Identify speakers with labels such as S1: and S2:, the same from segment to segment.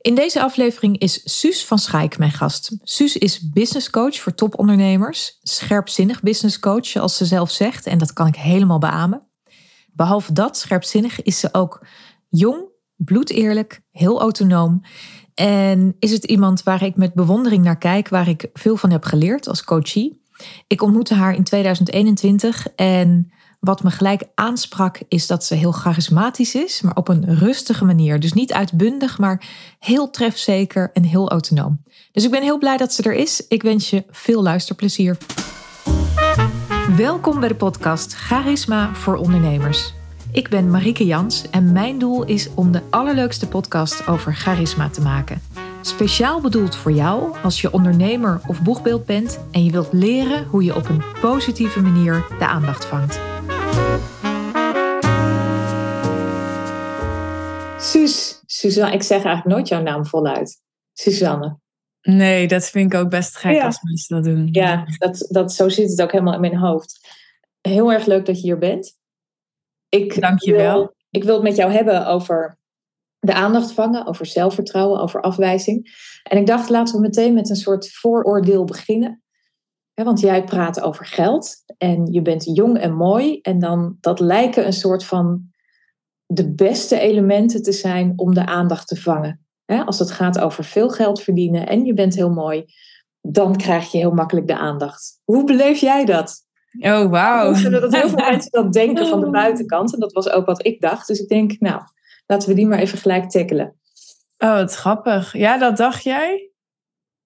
S1: In deze aflevering is Suus van Schaik mijn gast. Suus is business coach voor topondernemers, scherpzinnig business coach zoals ze zelf zegt en dat kan ik helemaal beamen. Behalve dat, scherpzinnig, is ze ook jong, bloedeerlijk, heel autonoom en is het iemand waar ik met bewondering naar kijk, waar ik veel van heb geleerd als coachie. Ik ontmoette haar in 2021 en wat me gelijk aansprak is dat ze heel charismatisch is, maar op een rustige manier. Dus niet uitbundig, maar heel trefzeker en heel autonoom. Dus ik ben heel blij dat ze er is. Ik wens je veel luisterplezier. Welkom bij de podcast Charisma voor ondernemers. Ik ben Marieke Jans en mijn doel is om de allerleukste podcast over charisma te maken. Speciaal bedoeld voor jou als je ondernemer of boegbeeld bent en je wilt leren hoe je op een positieve manier de aandacht vangt. Suus, Suzanne, ik zeg eigenlijk nooit jouw naam voluit. Suzanne.
S2: Nee, dat vind ik ook best gek als mensen dat doen.
S1: Ja, dat, dat, zo zit het ook helemaal in mijn hoofd. Heel erg leuk dat je hier bent. Ik
S2: Dank je wel.
S1: Ik wil het met jou hebben over de aandacht vangen, over zelfvertrouwen, over afwijzing. En ik dacht, laten we meteen met een soort vooroordeel beginnen. Want jij praat over geld en je bent jong en mooi. En dan dat lijken een soort van de beste elementen te zijn om de aandacht te vangen. Als het gaat over veel geld verdienen en je bent heel mooi, dan krijg je heel makkelijk de aandacht. Hoe beleef jij dat?
S2: Oh, wauw.
S1: Dat heel veel mensen dat denken van de buitenkant. En dat was ook wat ik dacht. Dus ik denk, nou, laten we die maar even gelijk tackelen.
S2: Oh, wat grappig. Ja, dat dacht jij?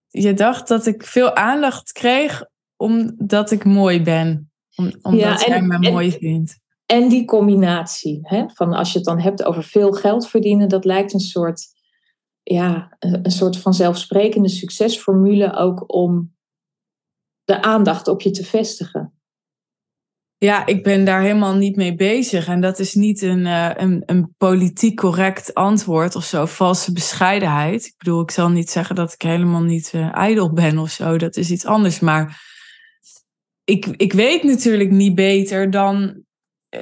S2: Je dacht dat ik veel aandacht kreeg omdat ik mooi ben. omdat ja, jij me mooi vindt.
S1: En die combinatie, hè, van als je het dan hebt over veel geld verdienen, dat lijkt een soort, ja, een soort van zelfsprekende succesformule ook om de aandacht op je te vestigen.
S2: Ja, ik ben daar helemaal niet mee bezig. En dat is niet een, uh, een, een politiek correct antwoord of zo, valse bescheidenheid. Ik bedoel, ik zal niet zeggen dat ik helemaal niet uh, ijdel ben of zo. Dat is iets anders. Maar ik, ik weet natuurlijk niet beter dan eh,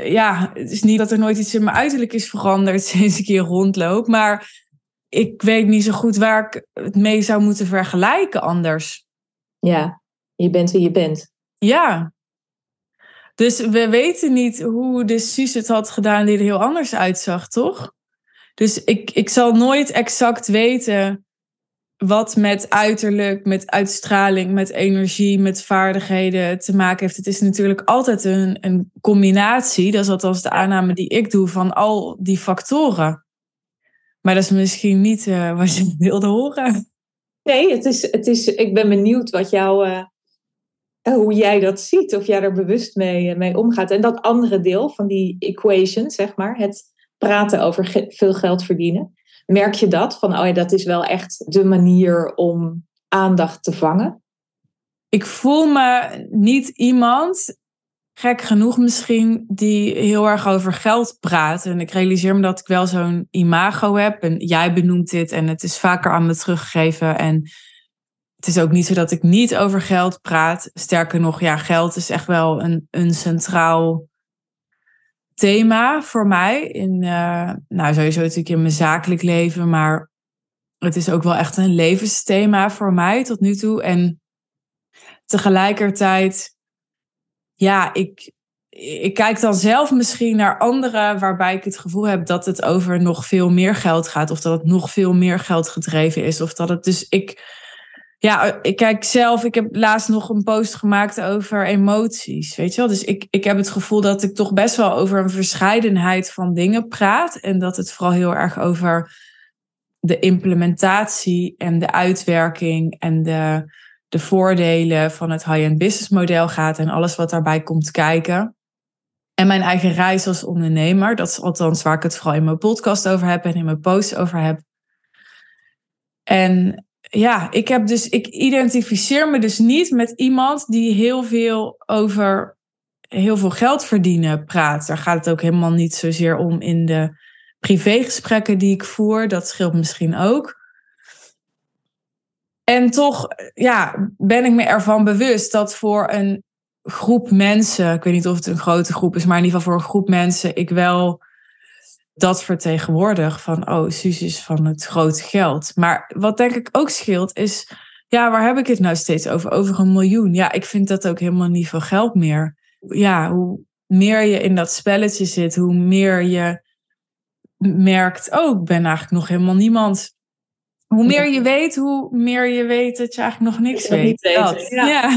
S2: ja, het is niet dat er nooit iets in mijn uiterlijk is veranderd sinds ik hier rondloop. Maar ik weet niet zo goed waar ik het mee zou moeten vergelijken anders.
S1: Ja, je bent wie je bent.
S2: Ja. Dus we weten niet hoe de Suus het had gedaan die er heel anders uitzag, toch? Dus ik, ik zal nooit exact weten wat met uiterlijk, met uitstraling, met energie, met vaardigheden te maken heeft. Het is natuurlijk altijd een, een combinatie, dat is althans de aanname die ik doe, van al die factoren. Maar dat is misschien niet uh, wat je wilde horen.
S1: Nee, het is, het is, ik ben benieuwd wat jou, uh, hoe jij dat ziet, of jij er bewust mee, mee omgaat. En dat andere deel van die equation, zeg maar, het praten over veel geld verdienen. Merk je dat? Van, oh ja, dat is wel echt de manier om aandacht te vangen?
S2: Ik voel me niet iemand, gek genoeg misschien, die heel erg over geld praat. En ik realiseer me dat ik wel zo'n imago heb. En jij benoemt dit en het is vaker aan me teruggegeven. En het is ook niet zo dat ik niet over geld praat. Sterker nog, ja, geld is echt wel een, een centraal thema voor mij. In, uh, nou, sowieso natuurlijk in mijn zakelijk leven, maar het is ook wel echt een levensthema voor mij tot nu toe. En tegelijkertijd, ja, ik, ik kijk dan zelf misschien naar anderen waarbij ik het gevoel heb dat het over nog veel meer geld gaat, of dat het nog veel meer geld gedreven is, of dat het dus ik ja, ik kijk zelf, ik heb laatst nog een post gemaakt over emoties, weet je wel. Dus ik, ik heb het gevoel dat ik toch best wel over een verscheidenheid van dingen praat. En dat het vooral heel erg over de implementatie en de uitwerking en de, de voordelen van het high-end business model gaat en alles wat daarbij komt kijken. En mijn eigen reis als ondernemer, dat is althans waar ik het vooral in mijn podcast over heb en in mijn posts over heb. En ja, ik heb dus, ik identificeer me dus niet met iemand die heel veel over heel veel geld verdienen praat. Daar gaat het ook helemaal niet zozeer om in de privégesprekken die ik voer. Dat scheelt misschien ook. En toch ja, ben ik me ervan bewust dat voor een groep mensen, ik weet niet of het een grote groep is, maar in ieder geval voor een groep mensen, ik wel dat vertegenwoordig van, oh, Suus is van het grote geld. Maar wat denk ik ook scheelt is, ja, waar heb ik het nou steeds over? Over een miljoen. Ja, ik vind dat ook helemaal niet veel geld meer. Ja, hoe meer je in dat spelletje zit, hoe meer je merkt, oh, ik ben eigenlijk nog helemaal niemand. Hoe meer je weet, hoe meer je weet dat je eigenlijk nog niks weet.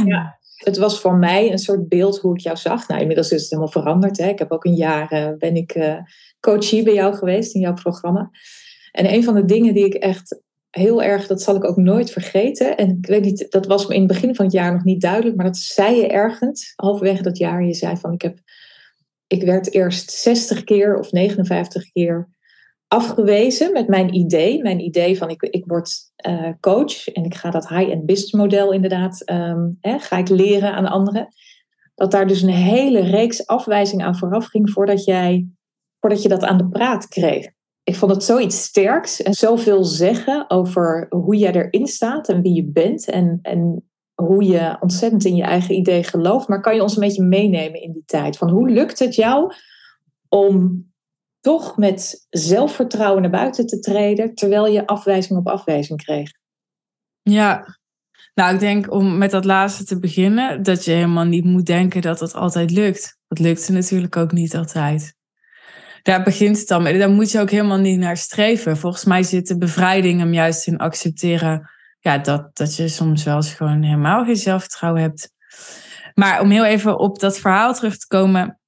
S1: ja. Het was voor mij een soort beeld hoe ik jou zag. Nou, inmiddels is het helemaal veranderd. Hè. Ik heb ook een jaar uh, ben ik uh, coachie bij jou geweest in jouw programma. En een van de dingen die ik echt heel erg, dat zal ik ook nooit vergeten. En ik weet niet, dat was me in het begin van het jaar nog niet duidelijk, maar dat zei je ergens, halverwege dat jaar. Je zei van, ik heb, ik werd eerst 60 keer of 59 keer afgewezen met mijn idee. Mijn idee van ik, ik word uh, coach en ik ga dat high-end business model inderdaad, um, hè, ga ik leren aan anderen. Dat daar dus een hele reeks afwijzingen aan vooraf ging voordat, jij, voordat je dat aan de praat kreeg. Ik vond het zoiets sterks en zoveel zeggen over hoe jij erin staat en wie je bent en, en hoe je ontzettend in je eigen idee gelooft. Maar kan je ons een beetje meenemen in die tijd? Van hoe lukt het jou om toch met zelfvertrouwen naar buiten te treden, terwijl je afwijzing op afwijzing kreeg?
S2: Ja, nou, ik denk om met dat laatste te beginnen, dat je helemaal niet moet denken dat het altijd lukt. Dat lukt natuurlijk ook niet altijd. Daar begint het dan mee. Daar moet je ook helemaal niet naar streven. Volgens mij zit de bevrijding hem juist in accepteren ja, dat, dat je soms wel eens gewoon helemaal geen zelfvertrouwen hebt. Maar om heel even op dat verhaal terug te komen.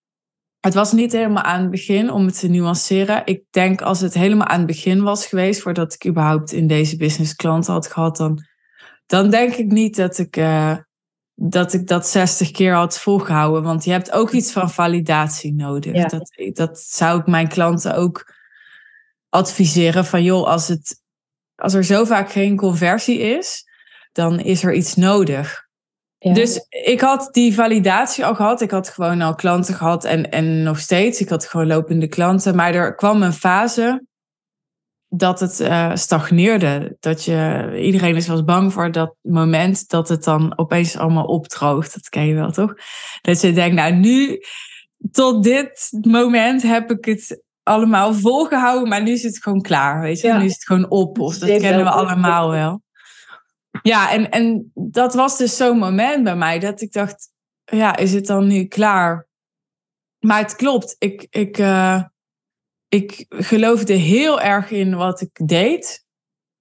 S2: Het was niet helemaal aan het begin om het te nuanceren. Ik denk als het helemaal aan het begin was geweest, voordat ik überhaupt in deze business klanten had gehad, dan, dan denk ik niet dat ik, uh, dat ik dat 60 keer had volgehouden. Want je hebt ook iets van validatie nodig. Dat, dat zou ik mijn klanten ook adviseren. Van joh, als, het, als er zo vaak geen conversie is, dan is er iets nodig. Dus ik had die validatie al gehad. Ik had gewoon al klanten gehad en, en nog steeds. Ik had gewoon lopende klanten. Maar er kwam een fase dat het uh, stagneerde. Dat je, iedereen is was bang voor dat moment dat het dan opeens allemaal opdroogt. Dat ken je wel, toch? Dat je denkt, nou nu, tot dit moment heb ik het allemaal volgehouden, maar nu is het gewoon klaar, weet je? Nu is het gewoon op, of dat kennen we allemaal wel. Ja, en, en dat was dus zo'n moment bij mij dat ik dacht, ja, is het dan nu klaar? Maar het klopt, ik, ik, uh, ik geloofde heel erg in wat ik deed.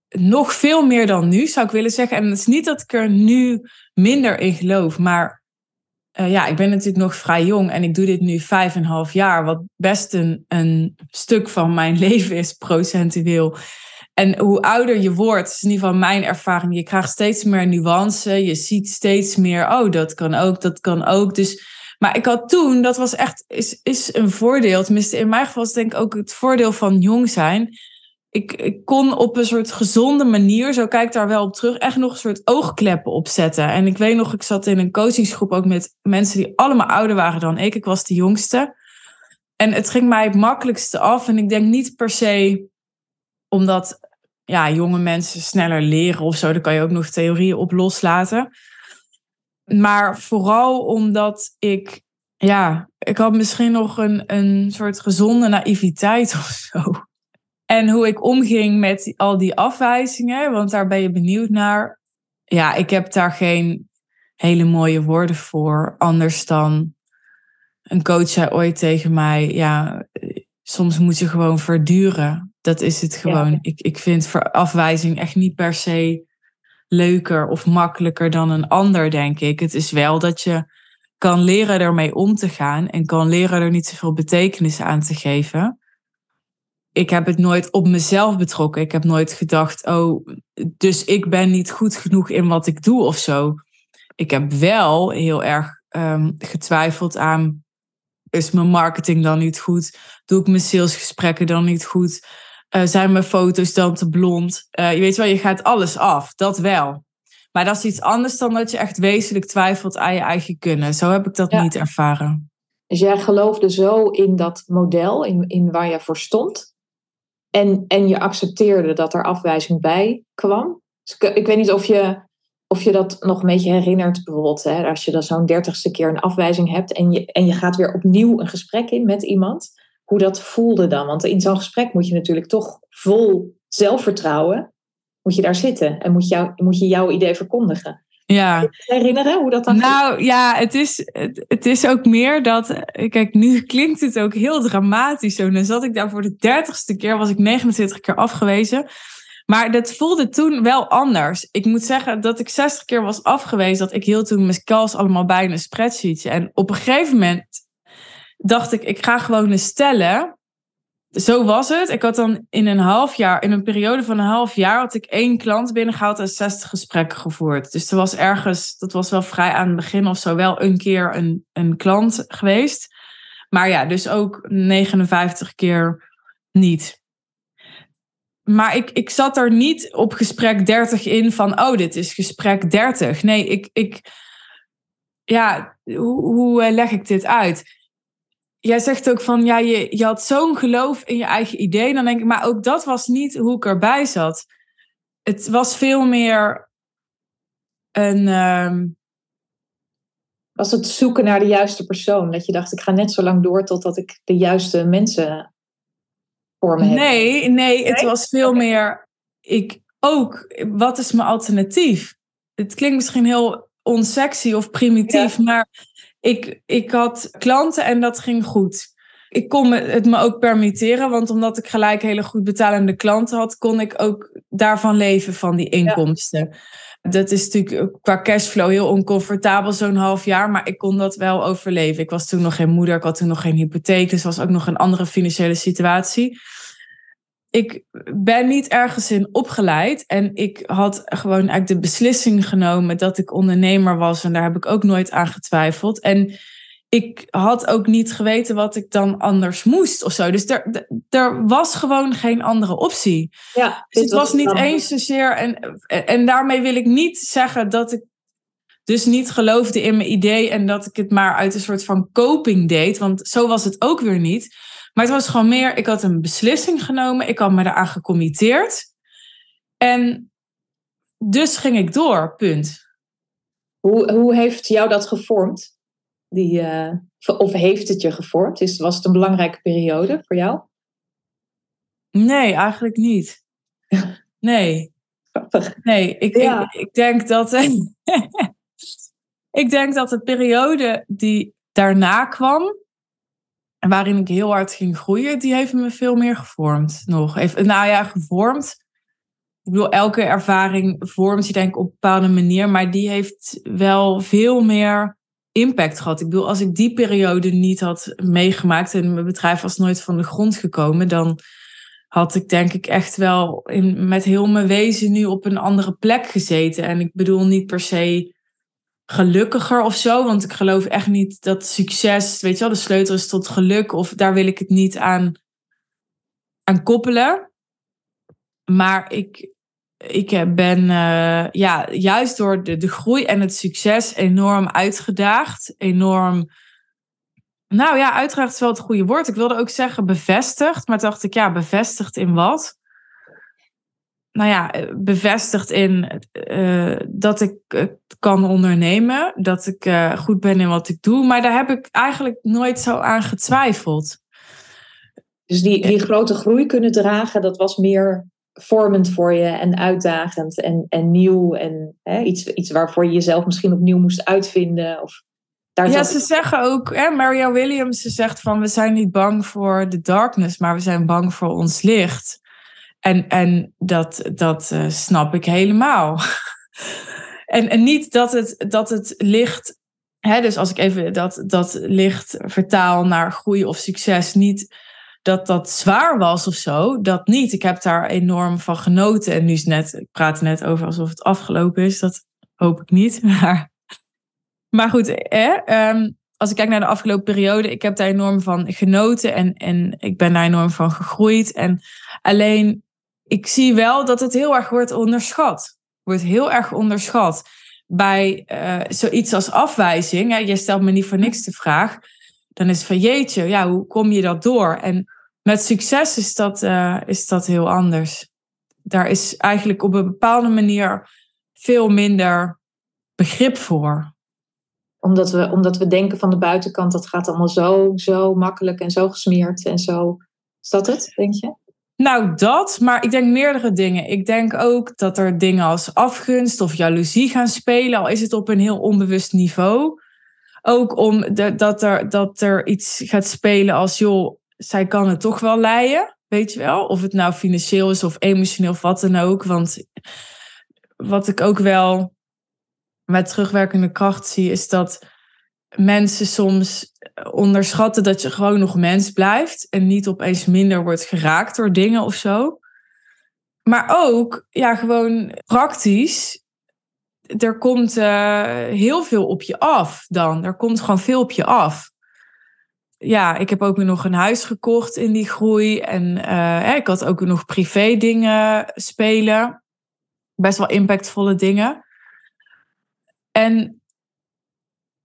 S2: Nog veel meer dan nu, zou ik willen zeggen. En het is niet dat ik er nu minder in geloof, maar uh, ja, ik ben natuurlijk nog vrij jong en ik doe dit nu vijf en half jaar, wat best een, een stuk van mijn leven is, procentueel. En hoe ouder je wordt, is in ieder geval mijn ervaring, je krijgt steeds meer nuance. Je ziet steeds meer, oh, dat kan ook, dat kan ook. Dus, maar ik had toen, dat was echt, is, is een voordeel. Tenminste, in mijn geval is denk ik ook het voordeel van jong zijn. Ik, ik kon op een soort gezonde manier, zo kijk ik daar wel op terug, echt nog een soort oogkleppen opzetten. En ik weet nog, ik zat in een coachingsgroep ook met mensen die allemaal ouder waren dan ik. Ik was de jongste. En het ging mij het makkelijkste af. En ik denk niet per se omdat ja, jonge mensen sneller leren of zo. Daar kan je ook nog theorieën op loslaten. Maar vooral omdat ik, ja, ik had misschien nog een, een soort gezonde naïviteit of zo. En hoe ik omging met al die afwijzingen, want daar ben je benieuwd naar. Ja, ik heb daar geen hele mooie woorden voor. Anders dan een coach zei ooit tegen mij: Ja, soms moet je gewoon verduren. Dat is het gewoon. Ik, ik vind voor afwijzing echt niet per se leuker of makkelijker dan een ander, denk ik. Het is wel dat je kan leren ermee om te gaan en kan leren er niet zoveel betekenis aan te geven. Ik heb het nooit op mezelf betrokken. Ik heb nooit gedacht, oh, dus ik ben niet goed genoeg in wat ik doe of zo. Ik heb wel heel erg um, getwijfeld aan, is mijn marketing dan niet goed? Doe ik mijn salesgesprekken dan niet goed? Uh, zijn mijn foto's dan te blond? Uh, je weet wel, je gaat alles af, dat wel. Maar dat is iets anders dan dat je echt wezenlijk twijfelt aan je eigen kunnen. Zo heb ik dat niet ervaren.
S1: Dus jij geloofde zo in dat model, in, in waar je voor stond. En, en je accepteerde dat er afwijzing bij kwam. Dus ik, ik weet niet of je, of je dat nog een beetje herinnert. Bijvoorbeeld hè, als je dan zo'n dertigste keer een afwijzing hebt. En je, en je gaat weer opnieuw een gesprek in met iemand hoe dat voelde dan. Want in zo'n gesprek moet je natuurlijk toch vol zelfvertrouwen, moet je daar zitten en moet, jou, moet je jouw idee verkondigen.
S2: Ja.
S1: herinneren hoe dat dan
S2: Nou ja, het is, het, het, is ook meer dat. Kijk, nu klinkt het ook heel dramatisch. Zo. Dan zat ik daar voor de dertigste keer, was ik 29 keer afgewezen. Maar dat voelde toen wel anders. Ik moet zeggen dat ik 60 keer was afgewezen. Dat ik hield toen mijn calls allemaal bij in een spreadsheetje. En op een gegeven moment dacht ik, ik ga gewoon eens stellen. Zo was het. Ik had dan in een half jaar, in een periode van een half jaar, had ik één klant binnengehaald en 60 gesprekken gevoerd. Dus er was ergens, dat was wel vrij aan het begin of zo, wel een keer een, een klant geweest. Maar ja, dus ook 59 keer niet. Maar ik, ik zat er niet op gesprek 30 in van, oh, dit is gesprek 30. Nee, ik, ik ja, hoe, hoe leg ik dit uit? Jij zegt ook van, ja, je, je had zo'n geloof in je eigen idee. Dan denk ik, maar ook dat was niet hoe ik erbij zat. Het was veel meer een... Uh...
S1: Was het zoeken naar de juiste persoon? Dat je dacht, ik ga net zo lang door totdat ik de juiste mensen voor me heb?
S2: Nee, nee, het was veel meer, ik ook, wat is mijn alternatief? Het klinkt misschien heel onsexy of primitief, maar ik, ik had klanten en dat ging goed. Ik kon het me ook permitteren, want omdat ik gelijk hele goed betalende klanten had, kon ik ook daarvan leven, van die inkomsten. Dat is natuurlijk qua cashflow heel oncomfortabel, zo'n half jaar, maar ik kon dat wel overleven. Ik was toen nog geen moeder, ik had toen nog geen hypotheek, dus was ook nog een andere financiële situatie. Ik ben niet ergens in opgeleid en ik had gewoon eigenlijk de beslissing genomen dat ik ondernemer was en daar heb ik ook nooit aan getwijfeld. En ik had ook niet geweten wat ik dan anders moest of zo. Dus er, er was gewoon geen andere optie.
S1: Ja,
S2: dus het was, niet eens zozeer. En, en daarmee wil ik niet zeggen dat ik dus niet geloofde in mijn idee en dat ik het maar uit een soort van coping deed. Want zo was het ook weer niet. Maar het was gewoon meer, ik had een beslissing genomen, ik had me eraan gecommitteerd. En dus ging ik door, punt.
S1: Hoe, hoe heeft jou dat gevormd? Die, uh, of heeft het je gevormd? Is, was het een belangrijke periode voor jou?
S2: Nee, eigenlijk niet. Nee. Nee, ik, ik, ik, denk dat. ik denk dat de periode die daarna kwam, waarin ik heel hard ging groeien, die heeft me veel meer gevormd nog. Even, nou ja, gevormd. Ik bedoel, elke ervaring vormt je denk ik op een bepaalde manier, maar die heeft wel veel meer impact gehad. Ik bedoel, als ik die periode niet had meegemaakt en mijn bedrijf was nooit van de grond gekomen, dan had ik denk ik echt wel in, met heel mijn wezen nu op een andere plek gezeten. En ik bedoel niet per se gelukkiger of zo, want ik geloof echt niet dat succes, weet je wel, de sleutel is tot geluk of daar wil ik het niet aan, aan koppelen. Maar ik, ik ben uh, ja, juist door de, de groei en het succes enorm uitgedaagd. Enorm, nou ja, uiteraard is wel het goede woord. Ik wilde ook zeggen bevestigd, maar dacht ik, ja, bevestigd in wat? Nou ja, bevestigd in uh, dat ik kan ondernemen, dat ik uh, goed ben in wat ik doe. Maar daar heb ik eigenlijk nooit zo aan getwijfeld.
S1: Dus die, die grote groei kunnen dragen, dat was meer vormend voor je en uitdagend en, en nieuw. En hè, iets, iets waarvoor je jezelf misschien opnieuw moest uitvinden. Of
S2: daar ja, ze zeggen ook, hè, Maria Williams, ze zegt van we zijn niet bang voor de darkness, maar we zijn bang voor ons licht. En, en dat, dat uh, snap ik helemaal. en, en niet dat het, dat het licht, hè, dus als ik even dat, dat licht vertaal naar groei of succes, niet dat dat zwaar was of zo. Dat niet. Ik heb daar enorm van genoten. En nu is net, ik praat net over alsof het afgelopen is. Dat hoop ik niet. Maar, maar goed, hè, als ik kijk naar de afgelopen periode, ik heb daar enorm van genoten. En, en ik ben daar enorm van gegroeid. En alleen, ik zie wel dat het heel erg wordt onderschat. Wordt heel erg onderschat. Bij uh, zoiets als afwijzing. Hè, je stelt me niet voor niks de vraag dan is van jeetje, ja, hoe kom je dat door? En met succes is dat, uh, is dat heel anders. Daar is eigenlijk op een bepaalde manier veel minder begrip voor.
S1: Omdat we, omdat we denken van de buitenkant, dat gaat allemaal zo, zo makkelijk en zo gesmeerd en zo. Is dat het, denk je?
S2: Nou, dat, maar ik denk meerdere dingen. Ik denk ook dat er dingen als afgunst of jaloezie gaan spelen, al is het op een heel onbewust niveau. Ook om dat, er, dat er iets gaat spelen als, joh, zij kan het toch wel leiden, weet je wel? Of het nou financieel is of emotioneel of wat dan ook. Want wat ik ook wel met terugwerkende kracht zie, is dat mensen soms onderschatten dat je gewoon nog mens blijft en niet opeens minder wordt geraakt door dingen of zo. Maar ook, ja, gewoon praktisch. Er komt uh, heel veel op je af dan. Er komt gewoon veel op je af. Ja, ik heb ook nog een huis gekocht in die groei. En uh, ik had ook nog privé dingen spelen. Best wel impactvolle dingen. En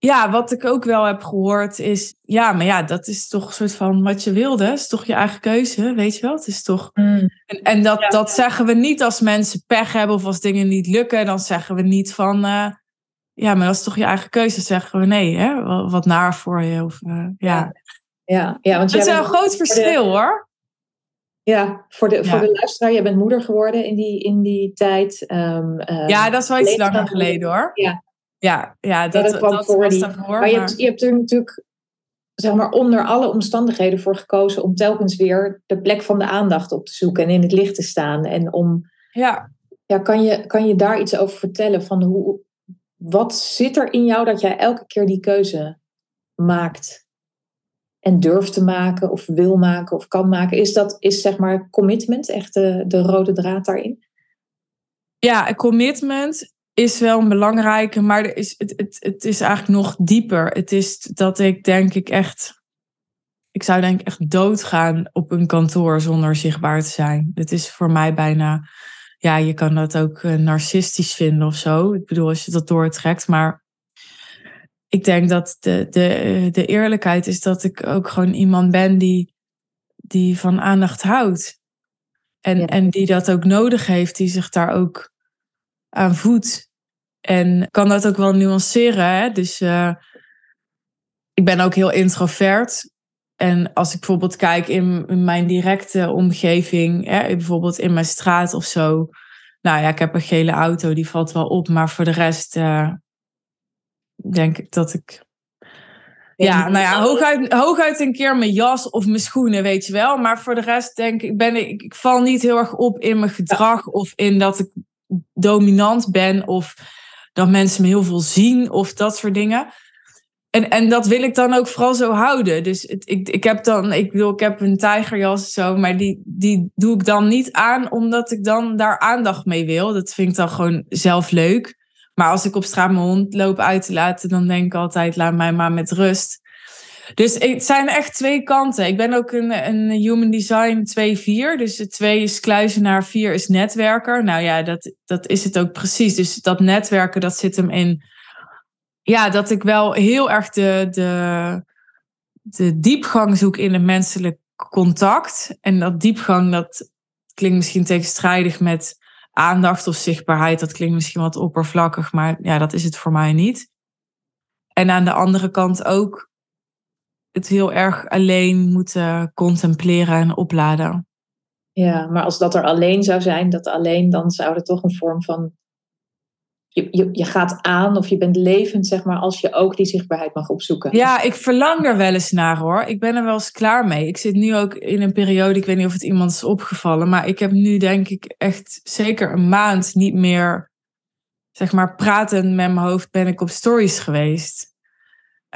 S2: ja, wat ik ook wel heb gehoord is, ja, maar ja, dat is toch een soort van wat je wilde. Het is toch je eigen keuze, weet je wel? Het is toch. Mm. En, en dat, dat zeggen we niet als mensen pech hebben of als dingen niet lukken. Dan zeggen we niet van, uh, ja, maar dat is toch je eigen keuze. Dan zeggen we nee, hè? Wat naar voor je. Of, uh, ja.
S1: Ja, ja, want
S2: het is een groot verschil hoor.
S1: Ja, voor de, voor de luisteraar, jij bent moeder geworden in die, in die tijd. Um,
S2: ja, dat is wel iets langer geleden hoor.
S1: Ja,
S2: ja, ja dat, dat kwam voor die.
S1: maar, je, hebt, je hebt er natuurlijk zeg maar, onder alle omstandigheden voor gekozen om telkens weer de plek van de aandacht op te zoeken en in het licht te staan. En om.
S2: Ja.
S1: Ja, kan je, kan je daar iets over vertellen? Van hoe, wat zit er in jou dat jij elke keer die keuze maakt? En durft te maken, of wil maken, of kan maken? Is dat, is zeg maar commitment echt de, de rode draad daarin?
S2: Ja, commitment is wel een belangrijke, maar er is, het, het, het is eigenlijk nog dieper. Het is dat ik denk ik echt, ik zou denk ik echt doodgaan op een kantoor zonder zichtbaar te zijn. Het is voor mij bijna, ja, je kan dat ook uh, narcistisch vinden of zo. Ik bedoel, als je dat doortrekt, maar ik denk dat de, de, de eerlijkheid is dat ik ook gewoon iemand ben die, die van aandacht houdt. En, en die dat ook nodig heeft, die zich daar ook aan voedt. En kan dat ook wel nuanceren. Hè? Dus uh, ik ben ook heel introvert. En als ik bijvoorbeeld kijk in, in mijn directe omgeving, hè, bijvoorbeeld in mijn straat of zo. Nou ja, ik heb een gele auto, die valt wel op. Maar voor de rest uh, denk ik dat ik ja, nou ja, hooguit, hooguit een keer mijn jas of mijn schoenen, weet je wel. Maar voor de rest denk ik, ben ik, ik val niet heel erg op in mijn gedrag of in dat ik dominant ben of dat mensen me heel veel zien of dat soort dingen. En, en dat wil ik dan ook vooral zo houden. Dus ik, ik heb dan, ik bedoel, ik heb een tijgerjas zo, maar die, die doe ik dan niet aan omdat ik dan daar aandacht mee wil. Dat vind ik dan gewoon zelf leuk. Maar als ik op straat mijn hond loop uit te laten, dan denk ik altijd, laat mij maar met rust. Dus het zijn echt twee kanten. Ik ben ook een, een Human Design 2-4. Dus 2 is kluizenaar, 4 is netwerker. Nou ja, dat, dat is het ook precies. Dus dat netwerken, dat zit hem in... Ja, dat ik wel heel erg de, de, de diepgang zoek in het menselijk contact. En dat diepgang, dat klinkt misschien tegenstrijdig met aandacht of zichtbaarheid. Dat klinkt misschien wat oppervlakkig, maar ja, dat is het voor mij niet. En aan de andere kant ook het heel erg alleen moeten contempleren en opladen.
S1: Ja, maar als dat er alleen zou zijn, dat alleen, dan zou er toch een vorm van. Je, je, je gaat aan of je bent levend, zeg maar, als je ook die zichtbaarheid mag opzoeken.
S2: Ja, ik verlang er wel eens naar hoor. Ik ben er wel eens klaar mee. Ik zit nu ook in een periode, ik weet niet of het iemand is opgevallen, maar ik heb nu denk ik echt zeker een maand niet meer, zeg maar, praten met mijn hoofd ben ik op stories geweest.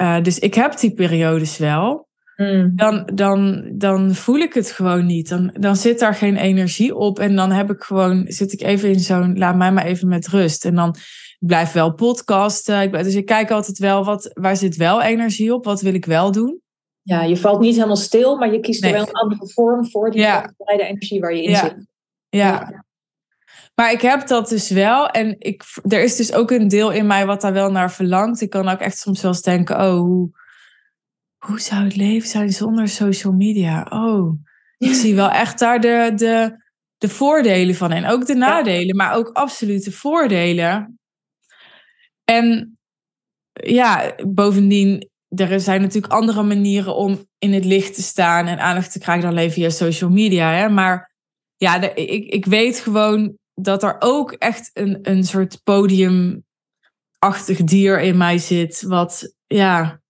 S2: Uh, dus ik heb die periodes wel. Mm. Dan, dan, dan voel ik het gewoon niet. Dan, dan zit daar geen energie op. En dan heb ik gewoon, zit ik even in zo'n, laat mij maar even met rust. En dan ik blijf wel podcasten. Ik blijf, dus ik kijk altijd wel, wat, waar zit wel energie op? Wat wil ik wel doen?
S1: Ja, je valt niet helemaal stil, maar je kiest er wel een andere vorm voor die ja. de energie waar je in
S2: ja.
S1: zit.
S2: Ja. ja. Maar ik heb dat dus wel. En ik, er is dus ook een deel in mij wat daar wel naar verlangt. Ik kan ook echt soms wel eens denken: oh, hoe, hoe zou het leven zijn zonder social media? Oh, ik zie wel echt daar de, de, de voordelen van. En ook de nadelen, maar ook absolute voordelen. En ja, bovendien, er zijn natuurlijk andere manieren om in het licht te staan en aandacht te krijgen dan alleen via social media. Hè? Maar ja, de, ik, ik weet gewoon dat er ook echt een, een soort podiumachtig dier in mij zit. Wat, ja,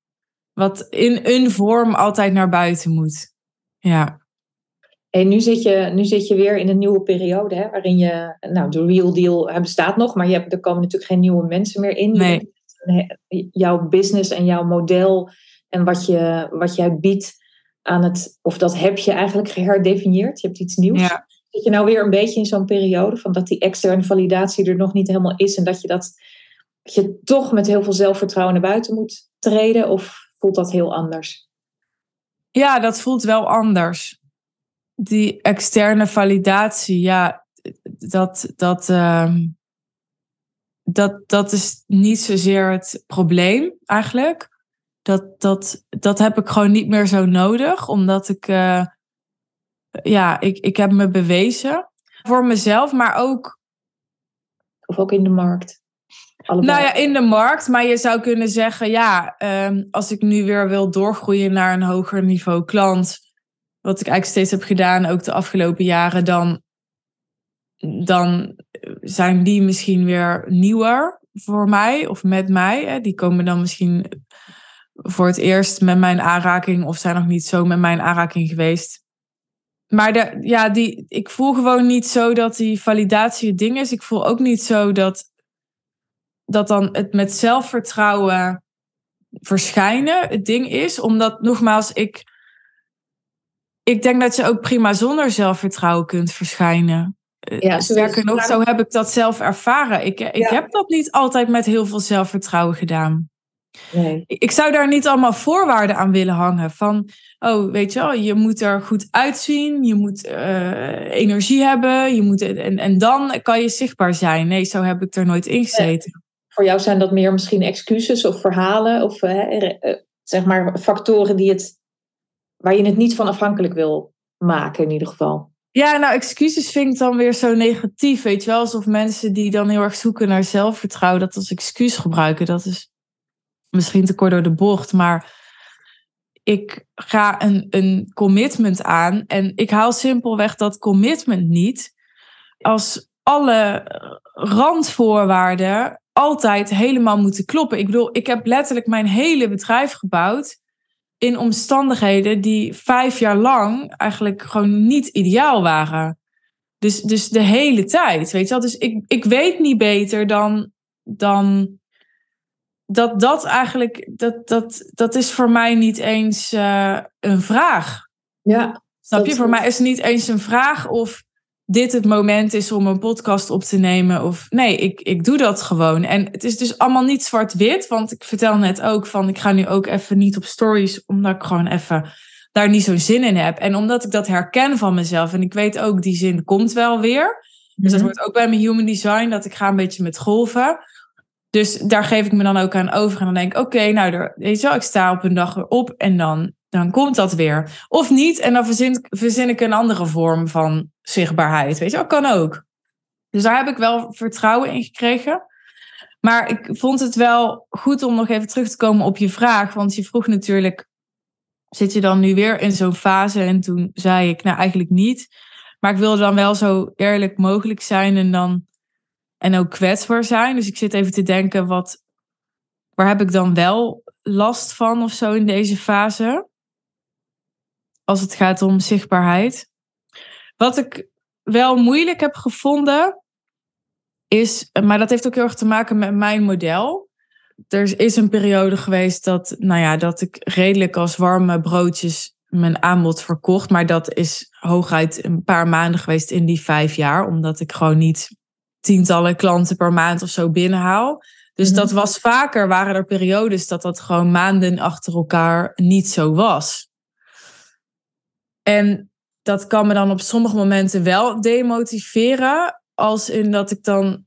S2: wat in een vorm altijd naar buiten moet. Ja.
S1: En nu zit, je, nu zit je weer in een nieuwe periode, hè, waarin je, nou, de real deal bestaat nog, maar je hebt, er komen natuurlijk geen nieuwe mensen meer in.
S2: Nee.
S1: Jouw business en jouw model en wat, je, wat jij biedt aan het, of dat heb je eigenlijk geherdefinieerd. Je hebt iets nieuws.
S2: Ja.
S1: Zit je nou weer een beetje in zo'n periode van dat die externe validatie er nog niet helemaal is en dat je dat, je toch met heel veel zelfvertrouwen naar buiten moet treden? Of voelt dat heel anders?
S2: Ja, dat voelt wel anders. Die externe validatie, ja, dat, dat, ehm, dat, dat is niet zozeer het probleem eigenlijk. Dat, dat, dat heb ik gewoon niet meer zo nodig, omdat ik, uh, ja, ik, ik heb me bewezen voor mezelf, maar ook.
S1: Of ook in de markt.
S2: Allebei. Nou ja, in de markt. Maar je zou kunnen zeggen, ja, um, als ik nu weer wil doorgroeien naar een hoger niveau klant, wat ik eigenlijk steeds heb gedaan, ook de afgelopen jaren, dan, dan zijn die misschien weer nieuwer voor mij of met mij. Hè. Die komen dan misschien voor het eerst met mijn aanraking of zijn nog niet zo met mijn aanraking geweest. Maar de, ja, die, ik voel gewoon niet zo dat die validatie het ding is. Ik voel ook niet zo dat dat dan het met zelfvertrouwen verschijnen het ding is. Omdat, nogmaals, ik, ik denk dat je ook prima zonder zelfvertrouwen kunt verschijnen. Eh, ja, Sterker nog, zo heb ik dat zelf ervaren. Ik, ik heb dat niet altijd met heel veel zelfvertrouwen gedaan.
S1: Nee.
S2: Ik zou daar niet allemaal voorwaarden aan willen hangen. Van, oh, weet je wel, je moet er goed uitzien, je moet uh, energie hebben, je moet, en, en dan kan je zichtbaar zijn. Nee, zo heb ik er nooit in gezeten
S1: voor jou zijn dat meer misschien excuses of verhalen of uh, zeg maar factoren die het, waar je het niet van afhankelijk wil maken in ieder geval.
S2: Ja, nou, excuses vind ik dan weer zo negatief. Weet je wel, alsof mensen die dan heel erg zoeken naar zelfvertrouwen, dat als excuus gebruiken. Dat is misschien te kort door de bocht, maar ik ga een, een commitment aan en ik haal simpelweg dat commitment niet als alle randvoorwaarden altijd helemaal moeten kloppen. Ik bedoel, ik heb letterlijk mijn hele bedrijf gebouwd in omstandigheden die vijf jaar lang eigenlijk gewoon niet ideaal waren. Dus, dus de hele tijd, weet je wel. Dus ik, ik weet niet beter dan, dan dat dat eigenlijk, dat, dat, dat is voor mij niet eens uh, een vraag.
S1: Ja.
S2: Snap je? Voor mij is het niet eens een vraag of dit het moment is om een podcast op te nemen. Of nee, ik, ik doe dat gewoon. En het is dus allemaal niet zwart-wit. Want ik vertel net ook van ik ga nu ook even niet op stories. Omdat ik gewoon even daar niet zo'n zin in heb. En omdat ik dat herken van mezelf. En ik weet ook die zin komt wel weer. Dus dat wordt mhm. ook bij mijn human design. Dat ik ga een beetje met golven. Dus daar geef ik me dan ook aan over. En dan denk ik, oké, nou, er, weet je wel, ik sta op een dag erop en dan dan komt dat weer. Of niet, en dan verzin, verzin ik een andere vorm van zichtbaarheid. Weet je, dat kan ook. Dus daar heb ik wel vertrouwen in gekregen. Maar ik vond het wel goed om nog even terug te komen op je vraag. Want je vroeg natuurlijk, zit je dan nu weer in zo'n fase? En toen zei ik, nou eigenlijk niet. Maar ik wilde dan wel zo eerlijk mogelijk zijn en dan en ook kwetsbaar zijn. Dus ik zit even te denken, wat, waar heb ik dan wel last van of zo in deze fase? als het gaat om zichtbaarheid. Wat ik wel moeilijk heb gevonden is, maar dat heeft ook heel erg te maken met mijn model. Er is een periode geweest dat, nou ja, dat ik redelijk als warme broodjes mijn aanbod verkocht. Maar dat is hooguit een paar maanden geweest in die vijf jaar. Omdat ik gewoon niet tientallen klanten per maand of zo binnenhaal. Dus mhm. dat was vaker, waren er periodes dat dat gewoon maanden achter elkaar niet zo was. En dat kan me dan op sommige momenten wel demotiveren. Als in dat ik dan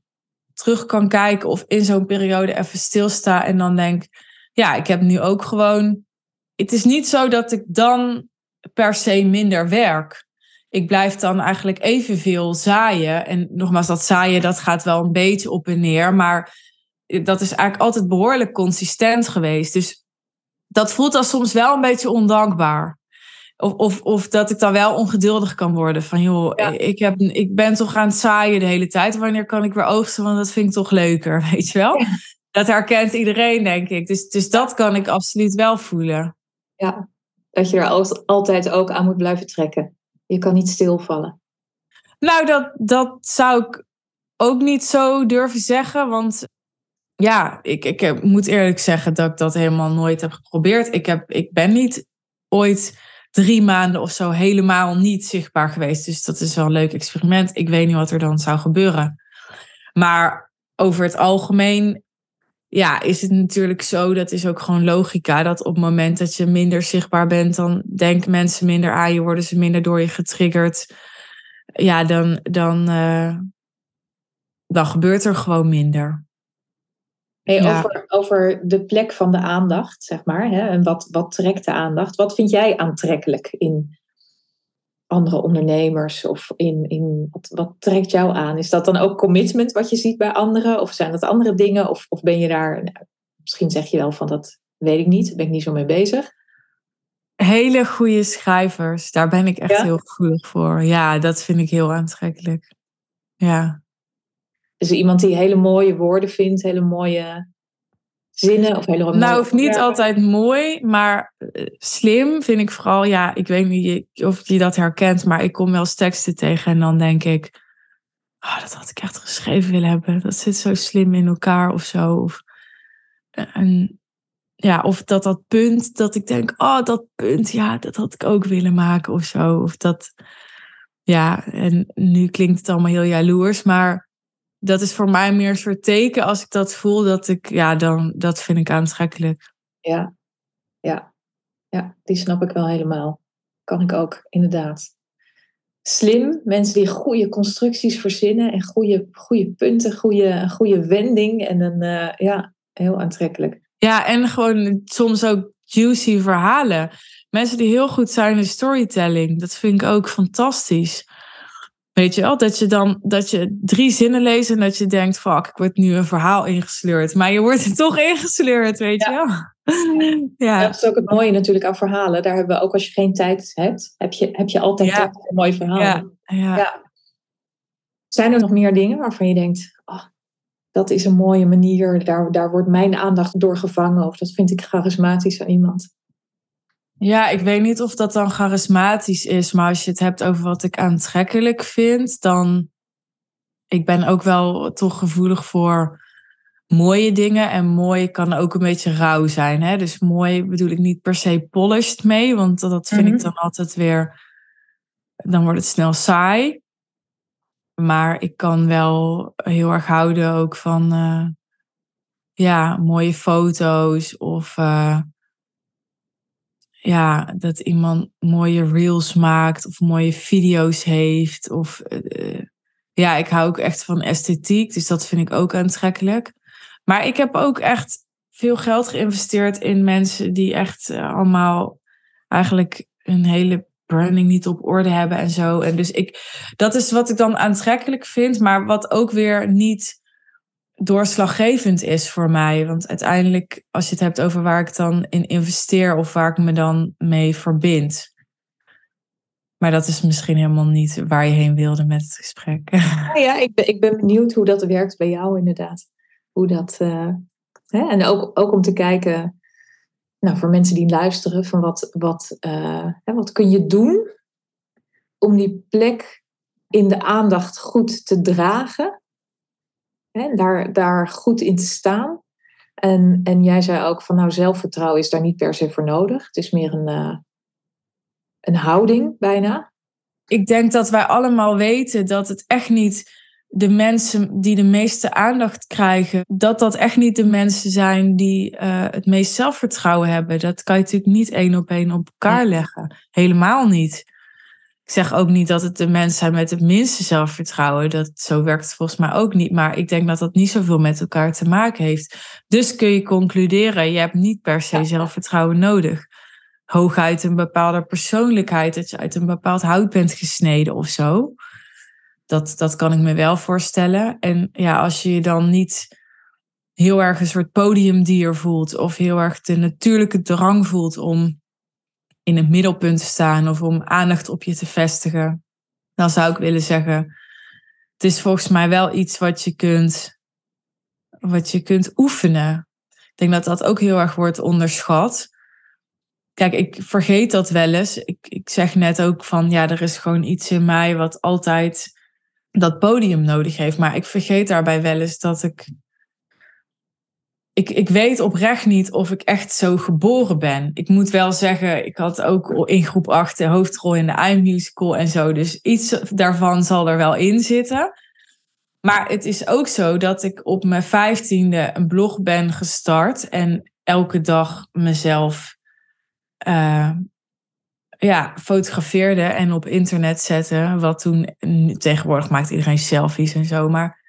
S2: terug kan kijken of in zo'n periode even stilsta en dan denk, ja, ik heb nu ook gewoon. Het is niet zo dat ik dan per se minder werk. Ik blijf dan eigenlijk evenveel zaaien. En nogmaals, dat zaaien dat gaat wel een beetje op en neer. Maar dat is eigenlijk altijd behoorlijk consistent geweest. Dus dat voelt dan soms wel een beetje ondankbaar. Of, of, of dat ik dan wel ongeduldig kan worden. Van joh, ik, heb, ik ben toch aan het zaaien de hele tijd. Wanneer kan ik weer oogsten? Want dat vind ik toch leuker, weet je wel? Dat herkent iedereen, denk ik. Dus, dus dat kan ik absoluut wel voelen.
S1: Ja, dat je er altijd ook aan moet blijven trekken. Je kan niet stilvallen.
S2: Nou, dat, dat zou ik ook niet zo durven zeggen. Want ja, ik, ik moet eerlijk zeggen dat ik dat helemaal nooit heb geprobeerd. Ik, heb, ik ben niet ooit drie maanden of zo helemaal niet zichtbaar geweest. Dus dat is wel een leuk experiment. Ik weet niet wat er dan zou gebeuren. Maar over het algemeen ja, is het natuurlijk zo, dat is ook gewoon logica, dat op het moment dat je minder zichtbaar bent, dan denken mensen minder aan je, worden ze minder door je getriggerd. Ja, dan, dan, uh, dan gebeurt er gewoon minder.
S1: Hey, over, over de plek van de aandacht, zeg maar. Hè, en wat, wat trekt de aandacht? Wat vind jij aantrekkelijk in andere ondernemers? Of in, in wat, wat trekt jou aan? Is dat dan ook commitment wat je ziet bij anderen? Of zijn dat andere dingen? Of, of ben je daar, nou, misschien zeg je wel van dat weet ik niet, ben ik niet zo mee bezig.
S2: Hele goede schrijvers, daar ben ik echt heel gevoelig voor. Ja, dat vind ik heel aantrekkelijk. Ja.
S1: Dus iemand die hele mooie woorden vindt, hele mooie zinnen of hele
S2: Nou, of niet altijd mooi, maar eh, slim vind ik vooral. Ja, ik weet niet of je dat herkent, maar ik kom wel eens teksten tegen en dan denk ik, oh, dat had ik echt geschreven willen hebben. Dat zit zo slim in elkaar of zo. Of, eh, en, ja, of dat dat punt dat ik denk, oh, dat punt, ja, dat had ik ook willen maken of zo. Of dat, ja, en nu klinkt het allemaal heel jaloers, maar dat is voor mij meer een soort teken als ik dat voel, dat ik, ja, dan, dat vind ik aantrekkelijk.
S1: Ja, ja, ja, die snap ik wel helemaal. Kan ik ook, inderdaad. Slim, mensen die goede constructies verzinnen en goede, goede punten, goede, goede wending. En dan, uh, ja, heel aantrekkelijk.
S2: Ja, en gewoon soms ook juicy verhalen. Mensen die heel goed zijn in storytelling, dat vind ik ook fantastisch. Weet je wel, dat je dan dat je drie zinnen leest en dat je denkt, fuck, ik word nu een verhaal ingesleurd. Maar je wordt er toch ingesleurd, weet je wel.
S1: Ja. Dat is ook het mooie natuurlijk aan verhalen. Daar hebben we ook als je geen tijd hebt, heb je, heb je altijd tijd voor een mooi verhaal. Ja. Ja. Zijn er nog meer dingen waarvan je denkt, oh, dat is een mooie manier, daar, daar wordt mijn aandacht door gevangen of dat vind ik charismatisch aan iemand?
S2: Ja, ik weet niet of dat dan charismatisch is, maar als je het hebt over wat ik aantrekkelijk vind, dan. Ik ben ook wel toch gevoelig voor mooie dingen. En mooi kan ook een beetje rauw zijn. Hè? Dus mooi bedoel ik niet per se polished mee, want dat vind ik mhm. dan altijd weer. Dan wordt het snel saai. Maar ik kan wel heel erg houden ook van. Uh, ja, mooie foto's of. Uh, ja, dat iemand mooie reels maakt of mooie video's heeft. Of uh, ja, ik hou ook echt van esthetiek, dus dat vind ik ook aantrekkelijk. Maar ik heb ook echt veel geld geïnvesteerd in mensen die echt uh, allemaal eigenlijk een hele branding niet op orde hebben en zo. En dus ik, dat is wat ik dan aantrekkelijk vind, maar wat ook weer niet doorslaggevend is voor mij. Want uiteindelijk, als je het hebt over waar ik dan in investeer of waar ik me dan mee verbind. Maar dat is misschien helemaal niet waar je heen wilde met het gesprek.
S1: Ja, ik, ben, ik ben benieuwd hoe dat werkt bij jou inderdaad. Hoe dat, uh, hè? En ook, ook om te kijken, nou, voor mensen die luisteren, van wat, wat, uh, hè, wat kun je doen om die plek in de aandacht goed te dragen Hè, daar, daar goed in te staan. En, en jij zei ook van nou, zelfvertrouwen is daar niet per se voor nodig. Het is meer een, uh, een houding bijna.
S2: Ik denk dat wij allemaal weten dat het echt niet de mensen die de meeste aandacht krijgen, dat dat echt niet de mensen zijn die uh, het meest zelfvertrouwen hebben. Dat kan je natuurlijk niet één op één op elkaar leggen. Helemaal niet. Ik zeg ook niet dat het de mensen zijn met het minste zelfvertrouwen. Dat, zo werkt het volgens mij ook niet. Maar ik denk dat dat niet zoveel met elkaar te maken heeft. Dus kun je concluderen, je hebt niet per se zelfvertrouwen nodig. Hooguit een bepaalde persoonlijkheid, dat je uit een bepaald hout bent gesneden of zo. Dat, dat kan ik me wel voorstellen. En ja, als je je dan niet heel erg een soort podiumdier voelt. Of heel erg de natuurlijke drang voelt om in het middelpunt staan. Of om aandacht op je te vestigen. Dan zou ik willen zeggen, het is volgens mij wel iets wat je kunt, wat je kunt oefenen. Ik denk dat dat ook heel erg wordt onderschat. Kijk, ik vergeet dat wel eens. Ik, ik zeg net ook van, ja, er is gewoon iets in mij wat altijd dat podium nodig heeft. Maar ik vergeet daarbij wel eens dat ik. Ik, ik weet oprecht niet of ik echt zo geboren ben. Ik moet wel zeggen, ik had ook in groep 8 de hoofdrol in de iMusical en zo. Dus iets daarvan zal er wel in zitten. Maar het is ook zo dat ik op mijn vijftiende een blog ben gestart. En elke dag mezelf uh, ja, fotografeerde en op internet zette. Wat toen, tegenwoordig maakt iedereen selfies en zo. Maar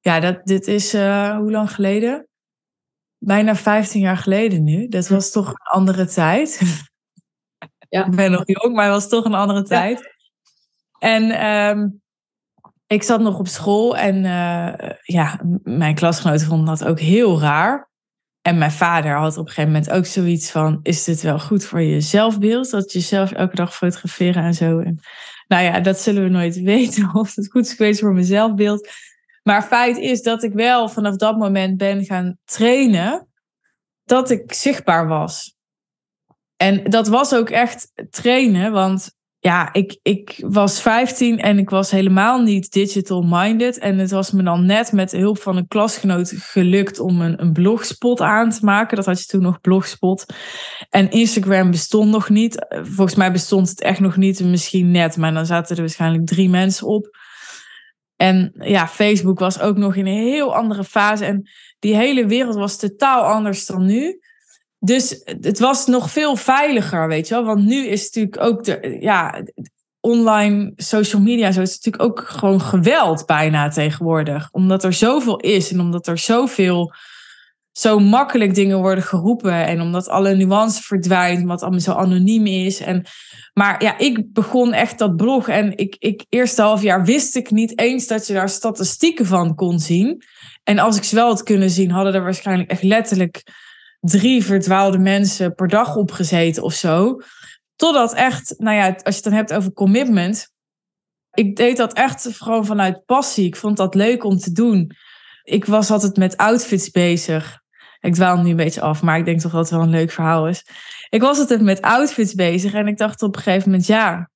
S2: ja, dat, dit is uh, hoe lang geleden? Bijna 15 jaar geleden nu. Dat was toch een andere tijd. Ja. ik ben nog jong, maar het was toch een andere tijd. En um, ik zat nog op school en uh, ja, mijn klasgenoten vonden dat ook heel raar. En mijn vader had op een gegeven moment ook zoiets van: is dit wel goed voor je zelfbeeld? Dat je jezelf elke dag fotograferen en zo. En, nou ja, dat zullen we nooit weten of het goed is geweest voor mijn zelfbeeld. Maar feit is dat ik wel vanaf dat moment ben gaan trainen dat ik zichtbaar was. En dat was ook echt trainen, want ja, ik, ik was 15 en ik was helemaal niet digital minded. En het was me dan net met de hulp van een klasgenoot gelukt om een, een blogspot aan te maken. Dat had je toen nog blogspot. En Instagram bestond nog niet. Volgens mij bestond het echt nog niet, misschien net. Maar dan zaten er waarschijnlijk drie mensen op. En ja, Facebook was ook nog in een heel andere fase. En die hele wereld was totaal anders dan nu. Dus het was nog veel veiliger, weet je wel. Want nu is natuurlijk ook de, ja, online social media, zo is natuurlijk ook gewoon geweld bijna tegenwoordig. Omdat er zoveel is en omdat er zoveel, zo makkelijk dingen worden geroepen. En omdat alle nuance verdwijnt, wat allemaal zo anoniem is. En, maar ja, ik begon echt dat blog en ik, ik eerste half jaar wist ik niet eens dat je daar statistieken van kon zien. En als ik ze wel had kunnen zien, hadden er waarschijnlijk echt letterlijk drie verdwaalde mensen per dag opgezeten of zo. Totdat echt, nou ja, als je het dan hebt over commitment. Ik deed dat echt gewoon vanuit passie. Ik vond dat leuk om te doen. Ik was altijd met outfits bezig. Ik dwaal nu een beetje af, maar ik denk toch dat het wel een leuk verhaal is. Ik was altijd met outfits bezig en ik dacht op een gegeven moment, ja.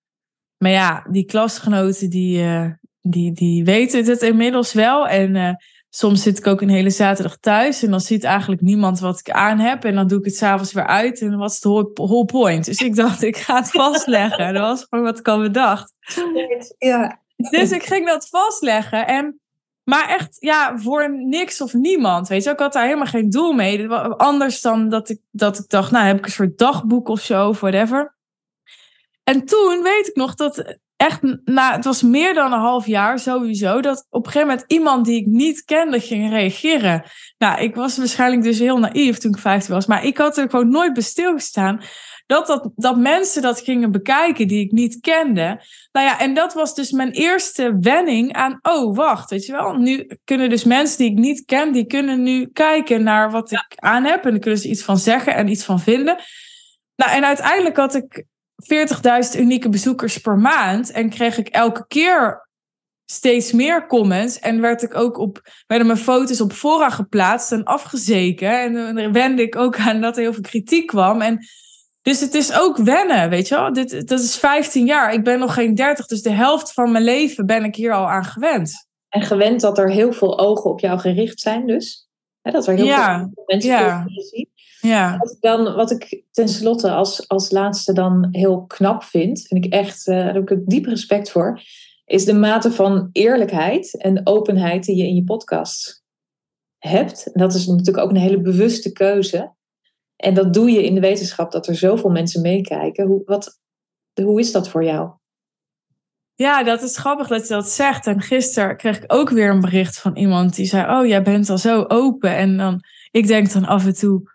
S2: Maar ja, die klasgenoten die, uh, die, die weten het inmiddels wel. En uh, soms zit ik ook een hele zaterdag thuis en dan ziet eigenlijk niemand wat ik aan heb. En dan doe ik het s'avonds weer uit en wat is de whole point? Dus ik dacht, ik ga het vastleggen. dat was gewoon wat ik al bedacht. Ja. Dus ik ging dat vastleggen. En, maar echt, ja, voor niks of niemand. Weet je, ik had daar helemaal geen doel mee. Anders dan dat ik, dat ik dacht, nou heb ik een soort dagboek of zo, of whatever. En toen weet ik nog dat echt, nou, het was meer dan een half jaar sowieso, dat op een gegeven moment iemand die ik niet kende ging reageren. Nou, ik was waarschijnlijk dus heel naïef toen ik 15 was, maar ik had er gewoon nooit bij stilgestaan dat, dat, dat mensen dat gingen bekijken die ik niet kende. Nou ja, en dat was dus mijn eerste wenning aan, oh wacht, weet je wel, nu kunnen dus mensen die ik niet ken, die kunnen nu kijken naar wat ik aan heb en dan kunnen ze iets van zeggen en iets van vinden. Nou, en uiteindelijk had ik 40.000 unieke bezoekers per maand. En kreeg ik elke keer steeds meer comments. En werd ik ook op, werden mijn foto's op fora geplaatst en afgezeken. En dan wende ik ook aan dat er heel veel kritiek kwam. En dus het is ook wennen, weet je wel. Dit, dat is 15 jaar. Ik ben nog geen 30, dus de helft van mijn leven ben ik hier al aan gewend.
S3: En gewend dat er heel veel ogen op jou gericht zijn dus? dat er heel
S2: ja,
S3: veel mensen
S2: ja.
S3: zien.
S2: Ja.
S3: Wat ik, dan, wat ik tenslotte als, als laatste dan heel knap vind, vind ik echt, uh, daar heb ik diep respect voor, is de mate van eerlijkheid en openheid die je in je podcast hebt. En dat is natuurlijk ook een hele bewuste keuze. En dat doe je in de wetenschap dat er zoveel mensen meekijken. Hoe, wat, hoe is dat voor jou?
S2: Ja, dat is grappig dat je dat zegt. En gisteren kreeg ik ook weer een bericht van iemand die zei: Oh, jij bent al zo open. En dan, ik denk dan af en toe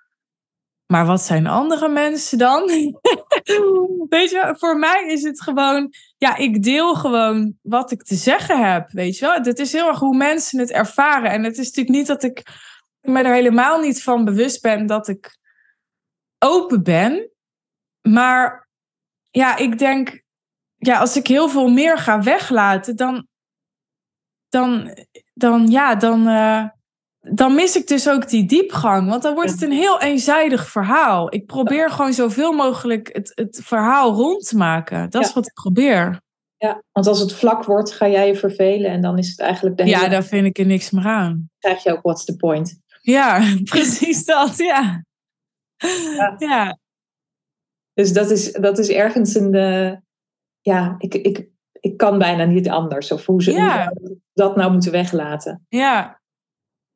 S2: maar wat zijn andere mensen dan? weet je, voor mij is het gewoon, ja, ik deel gewoon wat ik te zeggen heb. Weet je wel, het is heel erg hoe mensen het ervaren. En het is natuurlijk niet dat ik me er helemaal niet van bewust ben dat ik open ben. Maar ja, ik denk, ja, als ik heel veel meer ga weglaten, dan, dan, dan ja, dan, uh, dan mis ik dus ook die diepgang. Want dan wordt het een heel eenzijdig verhaal. Ik probeer gewoon zoveel mogelijk het, het verhaal rond te maken. Dat is wat ik probeer.
S1: Ja, want als het vlak wordt, ga jij je vervelen en dan is het eigenlijk de
S2: hele... Ja, daar vind ik er niks meer aan.
S1: Krijg je ook what's the point.
S2: Ja, precies dat, ja. Ja. ja.
S1: Dus dat is, dat is ergens een... De, ja, ik, ik, ik kan bijna niet anders. Of hoe ze ja. dat nou moeten weglaten.
S2: Ja.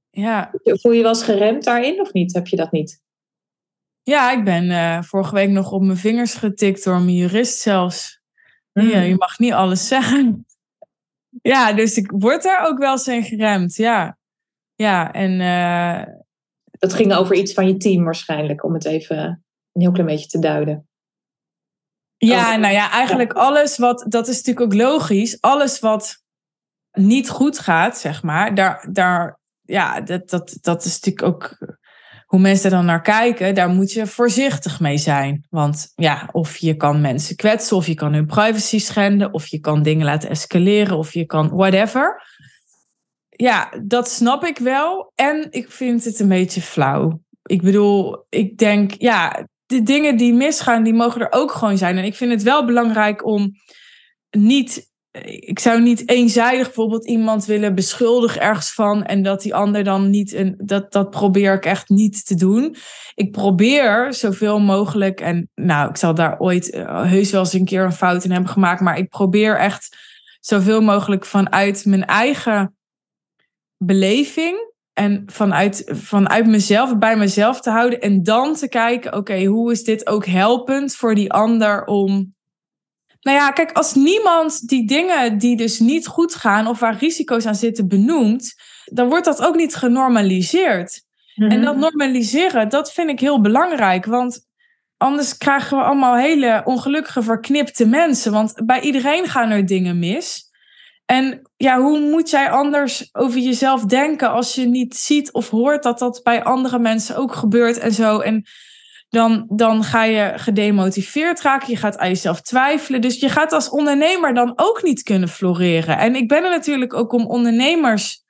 S2: ja.
S1: Voel je wel eens geremd daarin of niet? Heb je dat niet?
S2: Ja, ik ben uh, vorige week nog op mijn vingers getikt door mijn jurist zelfs. Mm. Ja, je mag niet alles zeggen. Ja, dus ik word daar ook wel eens geremd. Ja, ja en... Uh,
S1: dat ging over iets van je team waarschijnlijk, om het even een heel klein beetje te duiden.
S2: Ja, nou ja, eigenlijk alles wat, dat is natuurlijk ook logisch, alles wat niet goed gaat, zeg maar, daar, daar ja, dat, dat, dat is natuurlijk ook hoe mensen dan naar kijken, daar moet je voorzichtig mee zijn. Want ja, of je kan mensen kwetsen, of je kan hun privacy schenden, of je kan dingen laten escaleren, of je kan whatever. Ja, dat snap ik wel. En ik vind het een beetje flauw. Ik bedoel, ik denk, ja, de dingen die misgaan, die mogen er ook gewoon zijn. En ik vind het wel belangrijk om niet. Ik zou niet eenzijdig bijvoorbeeld iemand willen beschuldigen ergens van. En dat die ander dan niet. Een, dat, dat probeer ik echt niet te doen. Ik probeer zoveel mogelijk. En nou, ik zal daar ooit uh, heus wel eens een keer een fout in hebben gemaakt. Maar ik probeer echt zoveel mogelijk vanuit mijn eigen beleving en vanuit, vanuit mezelf, bij mezelf te houden. En dan te kijken, oké, hoe is dit ook helpend voor die ander om. Nou ja, kijk, als niemand die dingen die dus niet goed gaan of waar risico's aan zitten benoemt, dan wordt dat ook niet genormaliseerd. En mhm. dat normaliseren, dat vind ik heel belangrijk. Want anders krijgen we allemaal hele ongelukkige, verknipte mensen. Want bij iedereen gaan er dingen mis. En ja, hoe moet jij anders over jezelf denken als je niet ziet of hoort dat dat bij andere mensen ook gebeurt en zo. En dan, dan ga je gedemotiveerd raken, je gaat aan jezelf twijfelen. Dus je gaat als ondernemer dan ook niet kunnen floreren. En ik ben er natuurlijk ook om ondernemers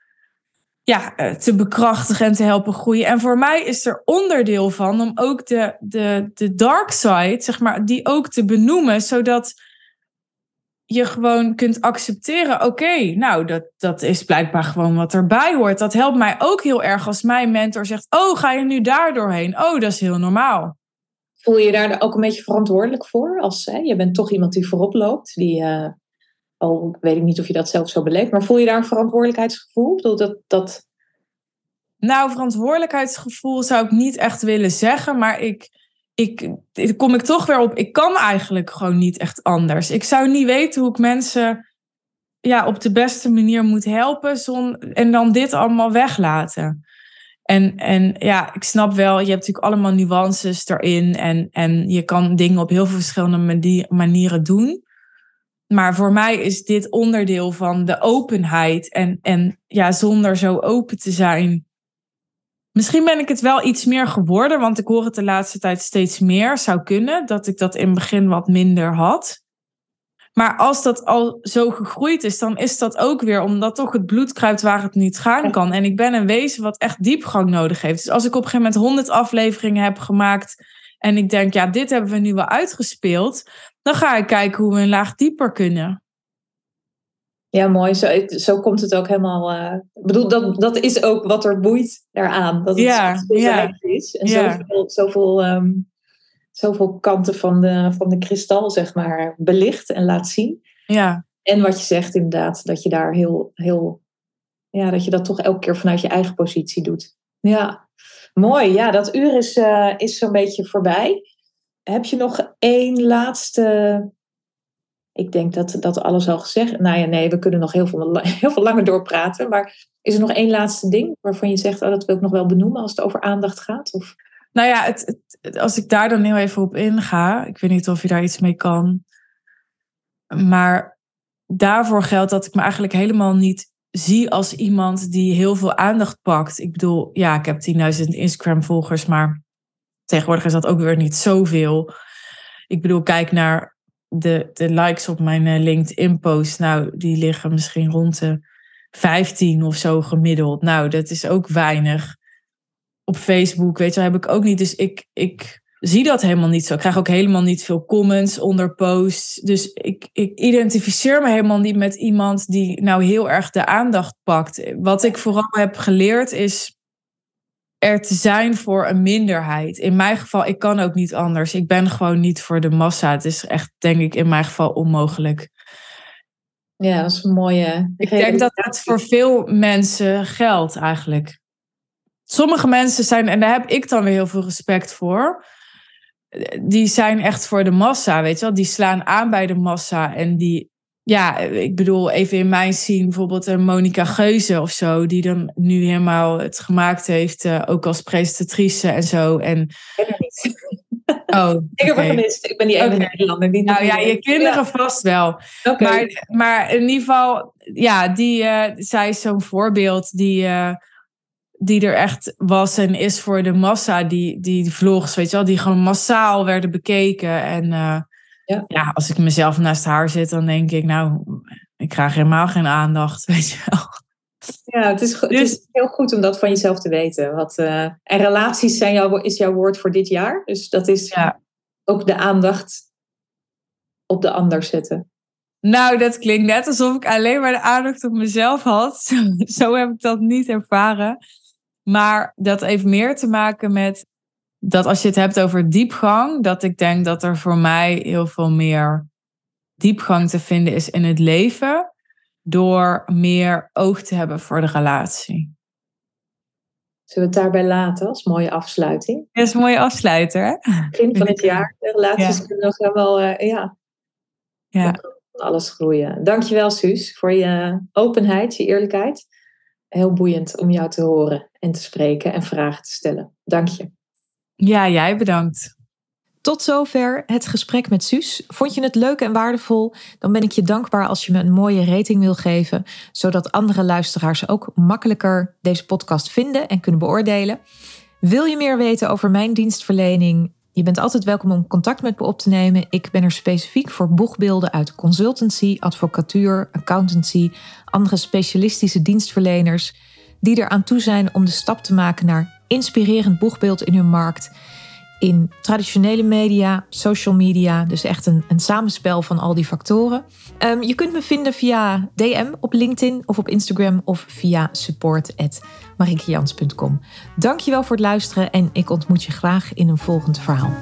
S2: ja, eh, te bekrachtigen en te helpen groeien. En voor mij is er onderdeel van om ook de, de, de dark side, zeg maar, die ook te benoemen, zodat je gewoon kunt accepteren, oké, nou, dat, dat is blijkbaar gewoon wat erbij hoort. Dat helpt mij ook heel erg als mijn mentor zegt, oh, ga je nu daar doorheen? Oh, dat is heel normaal.
S1: Voel je daar ook een beetje verantwoordelijk voor? Als hè, je bent toch iemand die voorop loopt, die, uh, al weet ik niet of je dat zelf zo beleeft, maar voel je daar een verantwoordelijkheidsgevoel? Dat, dat...
S2: Nou, verantwoordelijkheidsgevoel zou ik niet echt willen zeggen, maar ik ik, kom ik toch weer op, ik kan eigenlijk gewoon niet echt anders. Ik zou niet weten hoe ik mensen ja, op de beste manier moet helpen zon, en dan dit allemaal weglaten. En, en ja, ik snap wel, je hebt natuurlijk allemaal nuances erin en, en je kan dingen op heel veel verschillende manieren doen. Maar voor mij is dit onderdeel van de openheid. En, en ja, zonder zo open te zijn, Misschien ben ik het wel iets meer geworden, want ik hoor het de laatste tijd steeds meer. Zou kunnen dat ik dat in het begin wat minder had. Maar als dat al zo gegroeid is, dan is dat ook weer omdat toch het bloed kruipt waar het niet gaan kan. En ik ben een wezen wat echt diepgang nodig heeft. Dus als ik op een gegeven moment 100 afleveringen heb gemaakt en ik denk, ja, dit hebben we nu wel uitgespeeld, dan ga ik kijken hoe we een laag dieper kunnen.
S1: Ja, mooi. Zo, zo komt het ook helemaal. Uh, ik bedoel, dat, dat is ook wat er boeit eraan. Dat het
S2: ja, ja.
S1: is. En ja. zoveel, zoveel, um, zoveel kanten van de, van de kristal, zeg maar, belicht en laat zien.
S2: Ja.
S1: En wat je zegt inderdaad, dat je daar heel, heel. Ja, dat je dat toch elke keer vanuit je eigen positie doet. Ja, mooi. Ja, dat uur is, uh, is zo'n beetje voorbij. Heb je nog één laatste ik denk dat, dat alles al gezegd Nou ja, nee, we kunnen nog heel veel, heel veel langer doorpraten. Maar is er nog één laatste ding waarvan je zegt, oh, dat wil ik nog wel benoemen als het over aandacht gaat? Of?
S2: Nou ja, het, als ik daar dan heel even op inga, ik weet niet of je daar iets mee kan. Maar daarvoor geldt dat ik me eigenlijk helemaal niet zie als iemand die heel veel aandacht pakt. Ik bedoel, ja, ik heb 10.000 Instagram-volgers, maar tegenwoordig is dat ook weer niet zoveel. Ik bedoel, kijk naar de, de likes op mijn eh, LinkedIn-post. Nou, die liggen misschien rond de 15 of zo gemiddeld. Nou, dat is ook weinig. Op Facebook, weet je, heb ik ook niet. Dus ik, ik zie dat helemaal niet zo. Ik krijg ook helemaal niet veel comments onder posts. Dus ik, ik identificeer me helemaal niet met iemand die nou heel erg de aandacht pakt. Wat ik vooral heb geleerd is er te zijn voor een minderheid. In mijn geval, ik kan ook niet anders. Ik ben gewoon niet voor de massa. Het is echt, denk ik, in mijn geval onmogelijk.
S3: Ja, dat is een mooie.
S2: Ik denk dat dat voor veel mensen geldt eigenlijk. Sommige mensen zijn, en daar heb ik dan weer heel veel respect voor die zijn echt voor de massa, weet je wel. Die slaan aan bij de massa. En die, ja, ik bedoel, even in mijn zien bijvoorbeeld een Monica Geuze of zo, die dan nu helemaal het gemaakt heeft, uh, ook als presentatrice en zo. En...
S3: Oh, ik heb er gemist. Ik ben die ene okay. Nederlander. Die
S2: nou ja, je kinderen vast wel. Okay. Maar, maar in ieder geval, ja, die, uh, zij is zo'n voorbeeld die... Uh, die er echt was en is voor de massa, die, die vlogs, weet je wel, die gewoon massaal werden bekeken. En ja. ja. als ik mezelf naast haar zit, dan denk ik, nou, ik krijg helemaal geen aandacht, weet je wel.
S3: Ja, het is, het is dus- heel goed om dat van jezelf te weten. Wat, uh, en relaties zijn jouw, is jouw woord voor dit jaar. Dus dat is ja. ook de aandacht op de ander zetten.
S2: Nou, dat klinkt net alsof ik alleen maar de aandacht op mezelf had. Zo heb ik dat niet ervaren. Maar dat heeft meer te maken met dat als je het hebt over diepgang, dat ik denk dat er voor mij heel veel meer diepgang te vinden is in het leven door meer oog te hebben voor de relatie.
S3: Zullen we het daarbij laten als mooie afsluiting?
S2: Dat is een mooie afsluiter, hè?
S3: Begin van het jaar. De relaties ja. kunnen nog wel, uh, ja. ja. Alles groeien. Dankjewel, Suus, voor je openheid, je eerlijkheid heel boeiend om jou te horen en te spreken en vragen te stellen. Dank je.
S2: Ja, jij bedankt.
S1: Tot zover het gesprek met Suus. Vond je het leuk en waardevol? Dan ben ik je dankbaar als je me een mooie rating wil geven, zodat andere luisteraars ook makkelijker deze podcast vinden en kunnen beoordelen. Wil je meer weten over mijn dienstverlening? Je bent altijd welkom om contact met me op te nemen. Ik ben er specifiek voor boegbeelden uit consultancy, advocatuur, accountancy, andere specialistische dienstverleners die er aan toe zijn om de stap te maken naar inspirerend boegbeeld in hun markt. In traditionele media, social media, dus echt een, een samenspel van al die factoren. Um, je kunt me vinden via DM op LinkedIn of op Instagram of via support.marikejans.com. Dankjewel voor het luisteren en ik ontmoet je graag in een volgend verhaal.